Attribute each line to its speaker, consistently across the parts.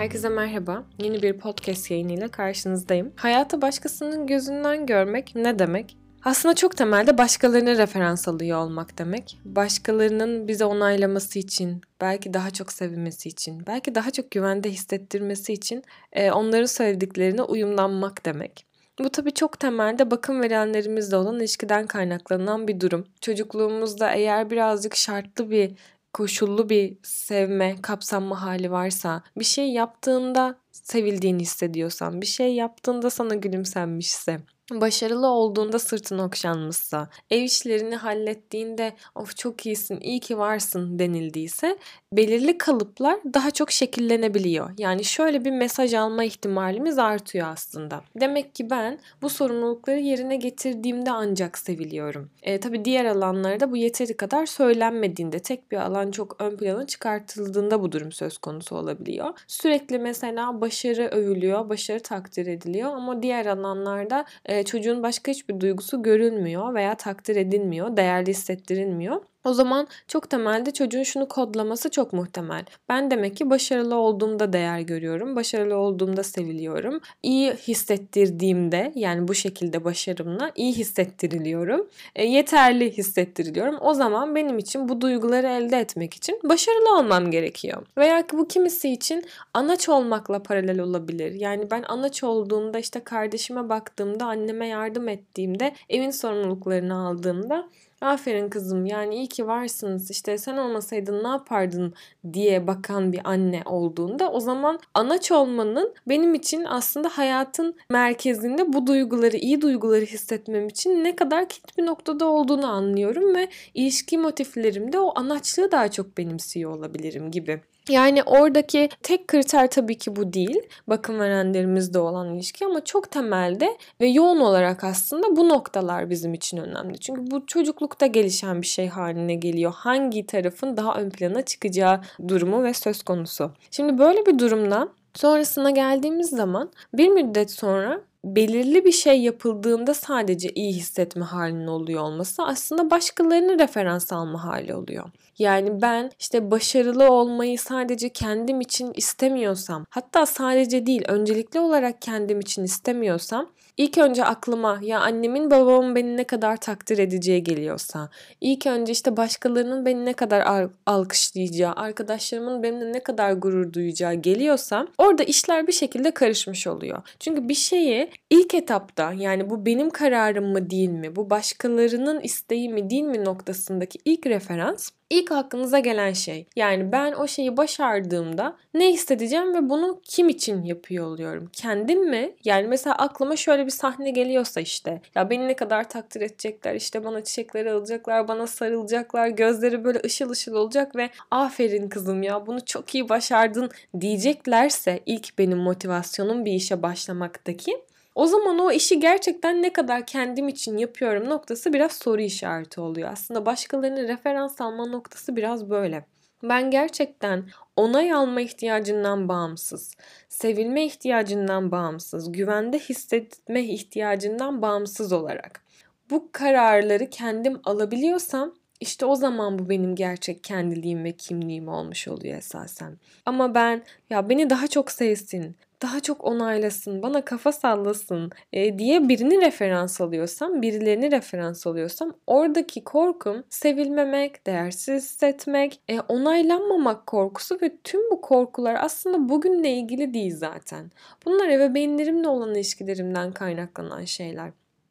Speaker 1: Herkese merhaba. Yeni bir podcast yayınıyla karşınızdayım. Hayatı başkasının gözünden görmek ne demek? Aslında çok temelde başkalarına referans alıyor olmak demek. Başkalarının bize onaylaması için, belki daha çok sevilmesi için, belki daha çok güvende hissettirmesi için e, onların söylediklerine uyumlanmak demek. Bu tabii çok temelde bakım verenlerimizle olan ilişkiden kaynaklanan bir durum. Çocukluğumuzda eğer birazcık şartlı bir koşullu bir sevme, kapsanma hali varsa, bir şey yaptığında sevildiğini hissediyorsan, bir şey yaptığında sana gülümsenmişse, başarılı olduğunda sırtın okşanmışsa, ev işlerini hallettiğinde of çok iyisin, iyi ki varsın denildiyse belirli kalıplar daha çok şekillenebiliyor. Yani şöyle bir mesaj alma ihtimalimiz artıyor aslında. Demek ki ben bu sorumlulukları yerine getirdiğimde ancak seviliyorum. E, tabii diğer alanlarda bu yeteri kadar söylenmediğinde, tek bir alan çok ön plana çıkartıldığında bu durum söz konusu olabiliyor. Sürekli mesela başarı övülüyor, başarı takdir ediliyor ama diğer alanlarda e, çocuğun başka hiçbir duygusu görülmüyor veya takdir edilmiyor, değerli hissettirilmiyor. O zaman çok temelde çocuğun şunu kodlaması çok muhtemel. Ben demek ki başarılı olduğumda değer görüyorum. Başarılı olduğumda seviliyorum. İyi hissettirdiğimde yani bu şekilde başarımla iyi hissettiriliyorum. E, yeterli hissettiriliyorum. O zaman benim için bu duyguları elde etmek için başarılı olmam gerekiyor. Veya bu kimisi için anaç olmakla paralel olabilir. Yani ben anaç olduğumda işte kardeşime baktığımda, anneme yardım ettiğimde, evin sorumluluklarını aldığımda aferin kızım yani iyi ki varsınız işte sen olmasaydın ne yapardın diye bakan bir anne olduğunda o zaman anaç olmanın benim için aslında hayatın merkezinde bu duyguları iyi duyguları hissetmem için ne kadar kilit bir noktada olduğunu anlıyorum ve ilişki motiflerimde o anaçlığı daha çok benimsiyor olabilirim gibi. Yani oradaki tek kriter tabii ki bu değil. Bakım verenlerimizde olan ilişki ama çok temelde ve yoğun olarak aslında bu noktalar bizim için önemli. Çünkü bu çocuklukta gelişen bir şey haline geliyor. Hangi tarafın daha ön plana çıkacağı durumu ve söz konusu. Şimdi böyle bir durumda sonrasına geldiğimiz zaman bir müddet sonra belirli bir şey yapıldığında sadece iyi hissetme halinin oluyor olması aslında başkalarını referans alma hali oluyor. Yani ben işte başarılı olmayı sadece kendim için istemiyorsam, hatta sadece değil öncelikli olarak kendim için istemiyorsam ilk önce aklıma ya annemin babamın beni ne kadar takdir edeceği geliyorsa, ilk önce işte başkalarının beni ne kadar alkışlayacağı, arkadaşlarımın benimle ne kadar gurur duyacağı geliyorsa orada işler bir şekilde karışmış oluyor. Çünkü bir şeyi ilk etapta yani bu benim kararım mı değil mi, bu başkalarının isteği mi değil mi noktasındaki ilk referans ilk aklınıza gelen şey. Yani ben o şeyi başardığımda ne hissedeceğim ve bunu kim için yapıyor oluyorum? Kendim mi? Yani mesela aklıma şöyle bir sahne geliyorsa işte ya beni ne kadar takdir edecekler işte bana çiçekleri alacaklar bana sarılacaklar gözleri böyle ışıl ışıl olacak ve aferin kızım ya bunu çok iyi başardın diyeceklerse ilk benim motivasyonum bir işe başlamaktaki o zaman o işi gerçekten ne kadar kendim için yapıyorum noktası biraz soru işareti oluyor. Aslında başkalarının referans alma noktası biraz böyle. Ben gerçekten onay alma ihtiyacından bağımsız, sevilme ihtiyacından bağımsız, güvende hissetme ihtiyacından bağımsız olarak bu kararları kendim alabiliyorsam işte o zaman bu benim gerçek kendiliğim ve kimliğim olmuş oluyor esasen. Ama ben ya beni daha çok sevsin, daha çok onaylasın, bana kafa sallasın e, diye birini referans alıyorsam, birilerini referans alıyorsam oradaki korkum sevilmemek, değersiz hissetmek, e, onaylanmamak korkusu ve tüm bu korkular aslında bugünle ilgili değil zaten. Bunlar ebeveynlerimle olan ilişkilerimden kaynaklanan şeyler.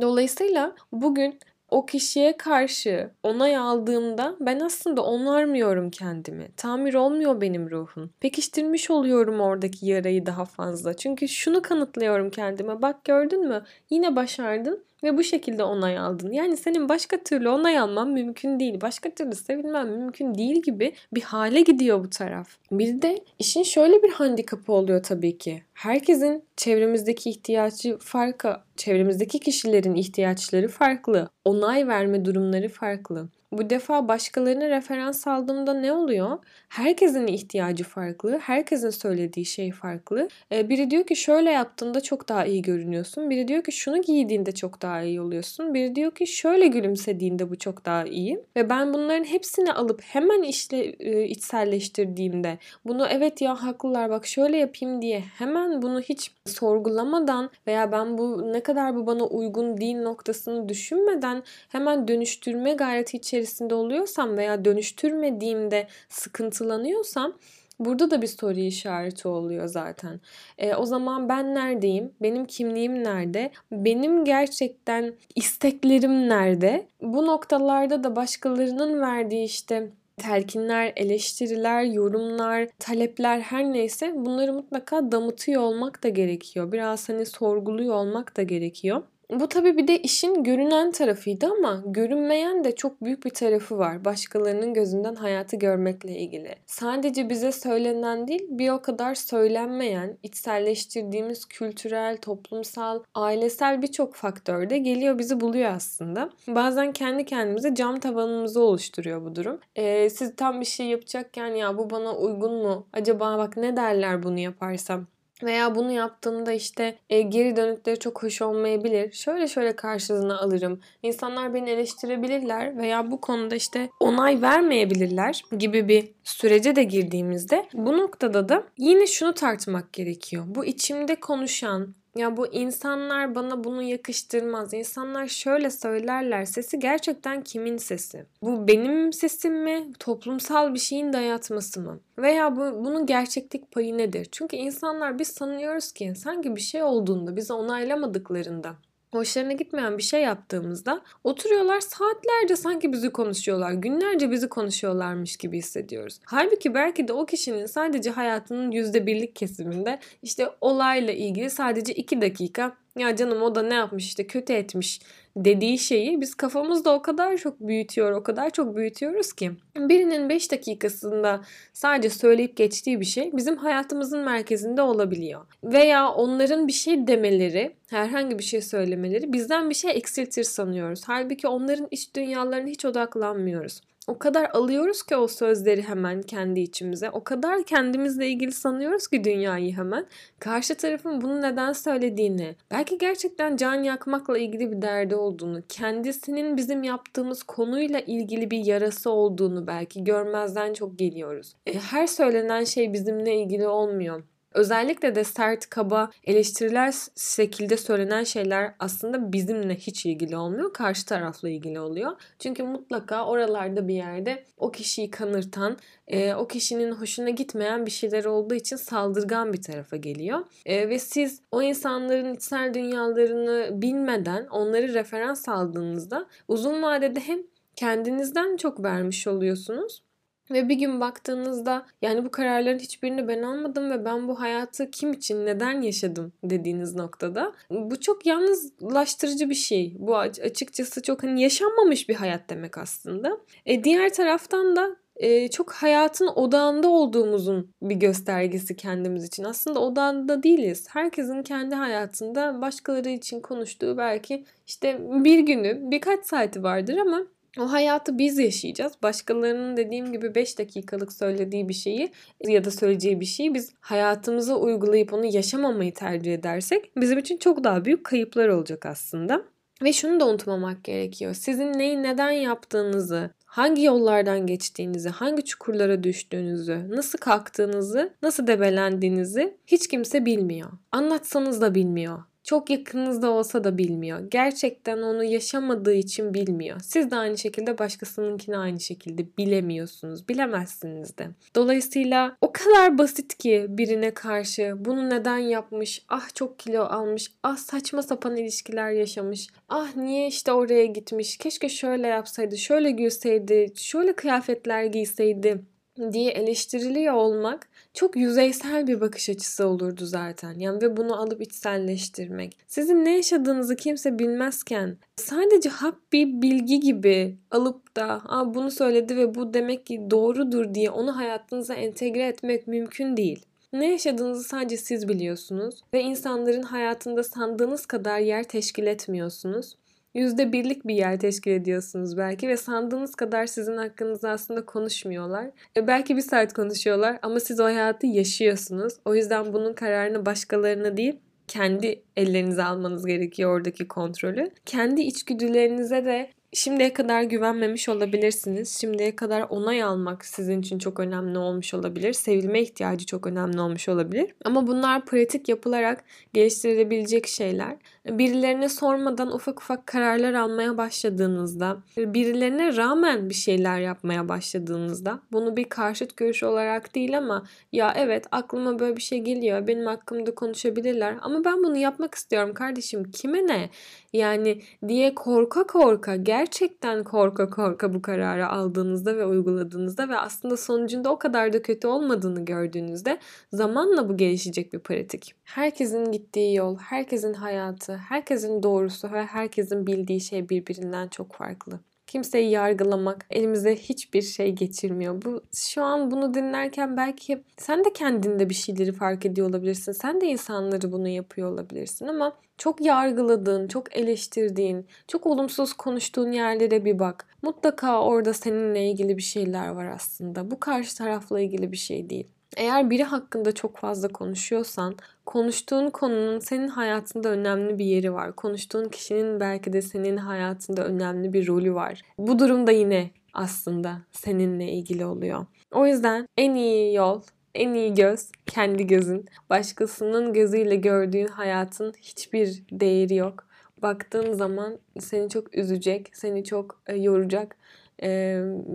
Speaker 1: Dolayısıyla bugün o kişiye karşı onay aldığımda ben aslında onarmıyorum kendimi. Tamir olmuyor benim ruhum. Pekiştirmiş oluyorum oradaki yarayı daha fazla. Çünkü şunu kanıtlıyorum kendime. Bak gördün mü? Yine başardın ve bu şekilde onay aldın. Yani senin başka türlü onay alman mümkün değil. Başka türlü sevilmen mümkün değil gibi bir hale gidiyor bu taraf. Bir de işin şöyle bir handikapı oluyor tabii ki. Herkesin çevremizdeki ihtiyacı farklı. Çevremizdeki kişilerin ihtiyaçları farklı. Onay verme durumları farklı. Bu defa başkalarına referans aldığımda ne oluyor? Herkesin ihtiyacı farklı, herkesin söylediği şey farklı. Ee, biri diyor ki şöyle yaptığında çok daha iyi görünüyorsun. Biri diyor ki şunu giydiğinde çok daha iyi oluyorsun. Biri diyor ki şöyle gülümsediğinde bu çok daha iyi. Ve ben bunların hepsini alıp hemen işle e, içselleştirdiğimde bunu evet ya haklılar bak şöyle yapayım diye hemen bunu hiç sorgulamadan veya ben bu ne kadar bu bana uygun değil noktasını düşünmeden hemen dönüştürme gayreti içerisinde oluyorsam veya dönüştürmediğimde sıkıntılanıyorsam Burada da bir soru işareti oluyor zaten. E, o zaman ben neredeyim? Benim kimliğim nerede? Benim gerçekten isteklerim nerede? Bu noktalarda da başkalarının verdiği işte telkinler, eleştiriler, yorumlar, talepler her neyse bunları mutlaka damıtıyor olmak da gerekiyor. Biraz hani sorguluyor olmak da gerekiyor. Bu tabii bir de işin görünen tarafıydı ama görünmeyen de çok büyük bir tarafı var. Başkalarının gözünden hayatı görmekle ilgili. Sadece bize söylenen değil bir o kadar söylenmeyen, içselleştirdiğimiz kültürel, toplumsal, ailesel birçok faktör de geliyor bizi buluyor aslında. Bazen kendi kendimize cam tavanımızı oluşturuyor bu durum. Ee, siz tam bir şey yapacakken ya bu bana uygun mu? Acaba bak ne derler bunu yaparsam? Veya bunu yaptığımda işte e, geri dönükleri çok hoş olmayabilir. Şöyle şöyle karşılığını alırım. İnsanlar beni eleştirebilirler veya bu konuda işte onay vermeyebilirler gibi bir sürece de girdiğimizde bu noktada da yine şunu tartmak gerekiyor. Bu içimde konuşan, ya bu insanlar bana bunu yakıştırmaz. İnsanlar şöyle söylerler. Sesi gerçekten kimin sesi? Bu benim sesim mi? Toplumsal bir şeyin dayatması mı? Veya bu, bunun gerçeklik payı nedir? Çünkü insanlar biz sanıyoruz ki sanki bir şey olduğunda, bizi onaylamadıklarında hoşlarına gitmeyen bir şey yaptığımızda oturuyorlar saatlerce sanki bizi konuşuyorlar. Günlerce bizi konuşuyorlarmış gibi hissediyoruz. Halbuki belki de o kişinin sadece hayatının yüzde birlik kesiminde işte olayla ilgili sadece iki dakika ya canım o da ne yapmış işte kötü etmiş dediği şeyi biz kafamızda o kadar çok büyütüyor, o kadar çok büyütüyoruz ki birinin 5 dakikasında sadece söyleyip geçtiği bir şey bizim hayatımızın merkezinde olabiliyor. Veya onların bir şey demeleri, herhangi bir şey söylemeleri bizden bir şey eksiltir sanıyoruz. Halbuki onların iç dünyalarına hiç odaklanmıyoruz o kadar alıyoruz ki o sözleri hemen kendi içimize. O kadar kendimizle ilgili sanıyoruz ki dünyayı hemen. Karşı tarafın bunu neden söylediğini, belki gerçekten can yakmakla ilgili bir derdi olduğunu, kendisinin bizim yaptığımız konuyla ilgili bir yarası olduğunu belki görmezden çok geliyoruz. E, her söylenen şey bizimle ilgili olmuyor. Özellikle de sert, kaba, eleştiriler şekilde söylenen şeyler aslında bizimle hiç ilgili olmuyor. Karşı tarafla ilgili oluyor. Çünkü mutlaka oralarda bir yerde o kişiyi kanırtan, e, o kişinin hoşuna gitmeyen bir şeyler olduğu için saldırgan bir tarafa geliyor. E, ve siz o insanların içsel dünyalarını bilmeden onları referans aldığınızda uzun vadede hem kendinizden çok vermiş oluyorsunuz ve bir gün baktığınızda yani bu kararların hiçbirini ben almadım ve ben bu hayatı kim için neden yaşadım dediğiniz noktada bu çok yalnızlaştırıcı bir şey. Bu açıkçası çok hani yaşanmamış bir hayat demek aslında. E diğer taraftan da e, çok hayatın odağında olduğumuzun bir göstergesi kendimiz için. Aslında odağında değiliz. Herkesin kendi hayatında başkaları için konuştuğu belki işte bir günü birkaç saati vardır ama o hayatı biz yaşayacağız. Başkalarının dediğim gibi 5 dakikalık söylediği bir şeyi ya da söyleyeceği bir şeyi biz hayatımıza uygulayıp onu yaşamamayı tercih edersek bizim için çok daha büyük kayıplar olacak aslında. Ve şunu da unutmamak gerekiyor. Sizin neyi neden yaptığınızı, hangi yollardan geçtiğinizi, hangi çukurlara düştüğünüzü, nasıl kalktığınızı, nasıl debelendiğinizi hiç kimse bilmiyor. Anlatsanız da bilmiyor çok yakınınızda olsa da bilmiyor. Gerçekten onu yaşamadığı için bilmiyor. Siz de aynı şekilde başkasınınkini aynı şekilde bilemiyorsunuz. Bilemezsiniz de. Dolayısıyla o kadar basit ki birine karşı bunu neden yapmış, ah çok kilo almış, ah saçma sapan ilişkiler yaşamış, ah niye işte oraya gitmiş, keşke şöyle yapsaydı, şöyle gülseydi, şöyle kıyafetler giyseydi diye eleştiriliyor olmak çok yüzeysel bir bakış açısı olurdu zaten. Yani ve bunu alıp içselleştirmek. Sizin ne yaşadığınızı kimse bilmezken sadece hap bir bilgi gibi alıp da Aa, bunu söyledi ve bu demek ki doğrudur diye onu hayatınıza entegre etmek mümkün değil. Ne yaşadığınızı sadece siz biliyorsunuz ve insanların hayatında sandığınız kadar yer teşkil etmiyorsunuz. Yüzde birlik bir yer teşkil ediyorsunuz belki ve sandığınız kadar sizin hakkınızda aslında konuşmuyorlar. E belki bir saat konuşuyorlar ama siz o hayatı yaşıyorsunuz. O yüzden bunun kararını başkalarına değil kendi ellerinize almanız gerekiyor oradaki kontrolü. Kendi içgüdülerinize de Şimdiye kadar güvenmemiş olabilirsiniz. Şimdiye kadar onay almak sizin için çok önemli olmuş olabilir. Sevilme ihtiyacı çok önemli olmuş olabilir. Ama bunlar pratik yapılarak geliştirilebilecek şeyler. Birilerine sormadan ufak ufak kararlar almaya başladığınızda, birilerine rağmen bir şeyler yapmaya başladığınızda, bunu bir karşıt görüş olarak değil ama ya evet aklıma böyle bir şey geliyor, benim hakkımda konuşabilirler ama ben bunu yapmak istiyorum kardeşim kime ne? Yani diye korka korka gerçekten korka korka bu kararı aldığınızda ve uyguladığınızda ve aslında sonucunda o kadar da kötü olmadığını gördüğünüzde zamanla bu gelişecek bir pratik. Herkesin gittiği yol, herkesin hayatı, herkesin doğrusu ve herkesin bildiği şey birbirinden çok farklı. Kimseyi yargılamak elimize hiçbir şey geçirmiyor. Bu şu an bunu dinlerken belki sen de kendinde bir şeyleri fark ediyor olabilirsin. Sen de insanları bunu yapıyor olabilirsin ama çok yargıladığın, çok eleştirdiğin, çok olumsuz konuştuğun yerlere bir bak. Mutlaka orada seninle ilgili bir şeyler var aslında. Bu karşı tarafla ilgili bir şey değil. Eğer biri hakkında çok fazla konuşuyorsan, konuştuğun konunun senin hayatında önemli bir yeri var. Konuştuğun kişinin belki de senin hayatında önemli bir rolü var. Bu durumda yine aslında seninle ilgili oluyor. O yüzden en iyi yol, en iyi göz kendi gözün. Başkasının gözüyle gördüğün hayatın hiçbir değeri yok. Baktığın zaman seni çok üzecek, seni çok e, yoracak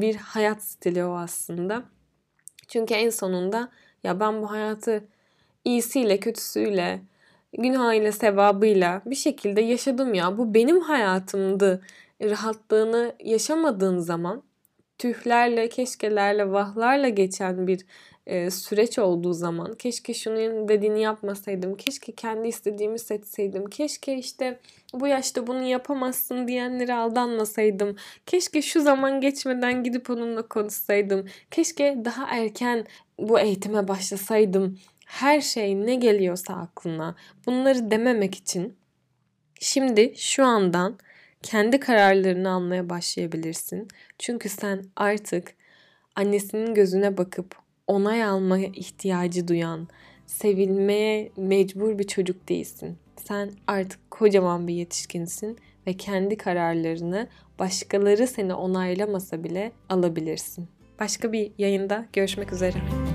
Speaker 1: bir hayat stili o aslında. Çünkü en sonunda ya ben bu hayatı iyisiyle kötüsüyle günahıyla sevabıyla bir şekilde yaşadım ya. Bu benim hayatımdı. rahatlığını yaşamadığın zaman tühlerle, keşkelerle, vahlarla geçen bir e, süreç olduğu zaman keşke şunun dediğini yapmasaydım, keşke kendi istediğimi seçseydim, keşke işte bu yaşta bunu yapamazsın diyenlere aldanmasaydım, keşke şu zaman geçmeden gidip onunla konuşsaydım, keşke daha erken bu eğitime başlasaydım. Her şey ne geliyorsa aklına bunları dememek için şimdi şu andan kendi kararlarını almaya başlayabilirsin. Çünkü sen artık annesinin gözüne bakıp onay almaya ihtiyacı duyan, sevilmeye mecbur bir çocuk değilsin. Sen artık kocaman bir yetişkinsin ve kendi kararlarını başkaları seni onaylamasa bile alabilirsin. Başka bir yayında görüşmek üzere.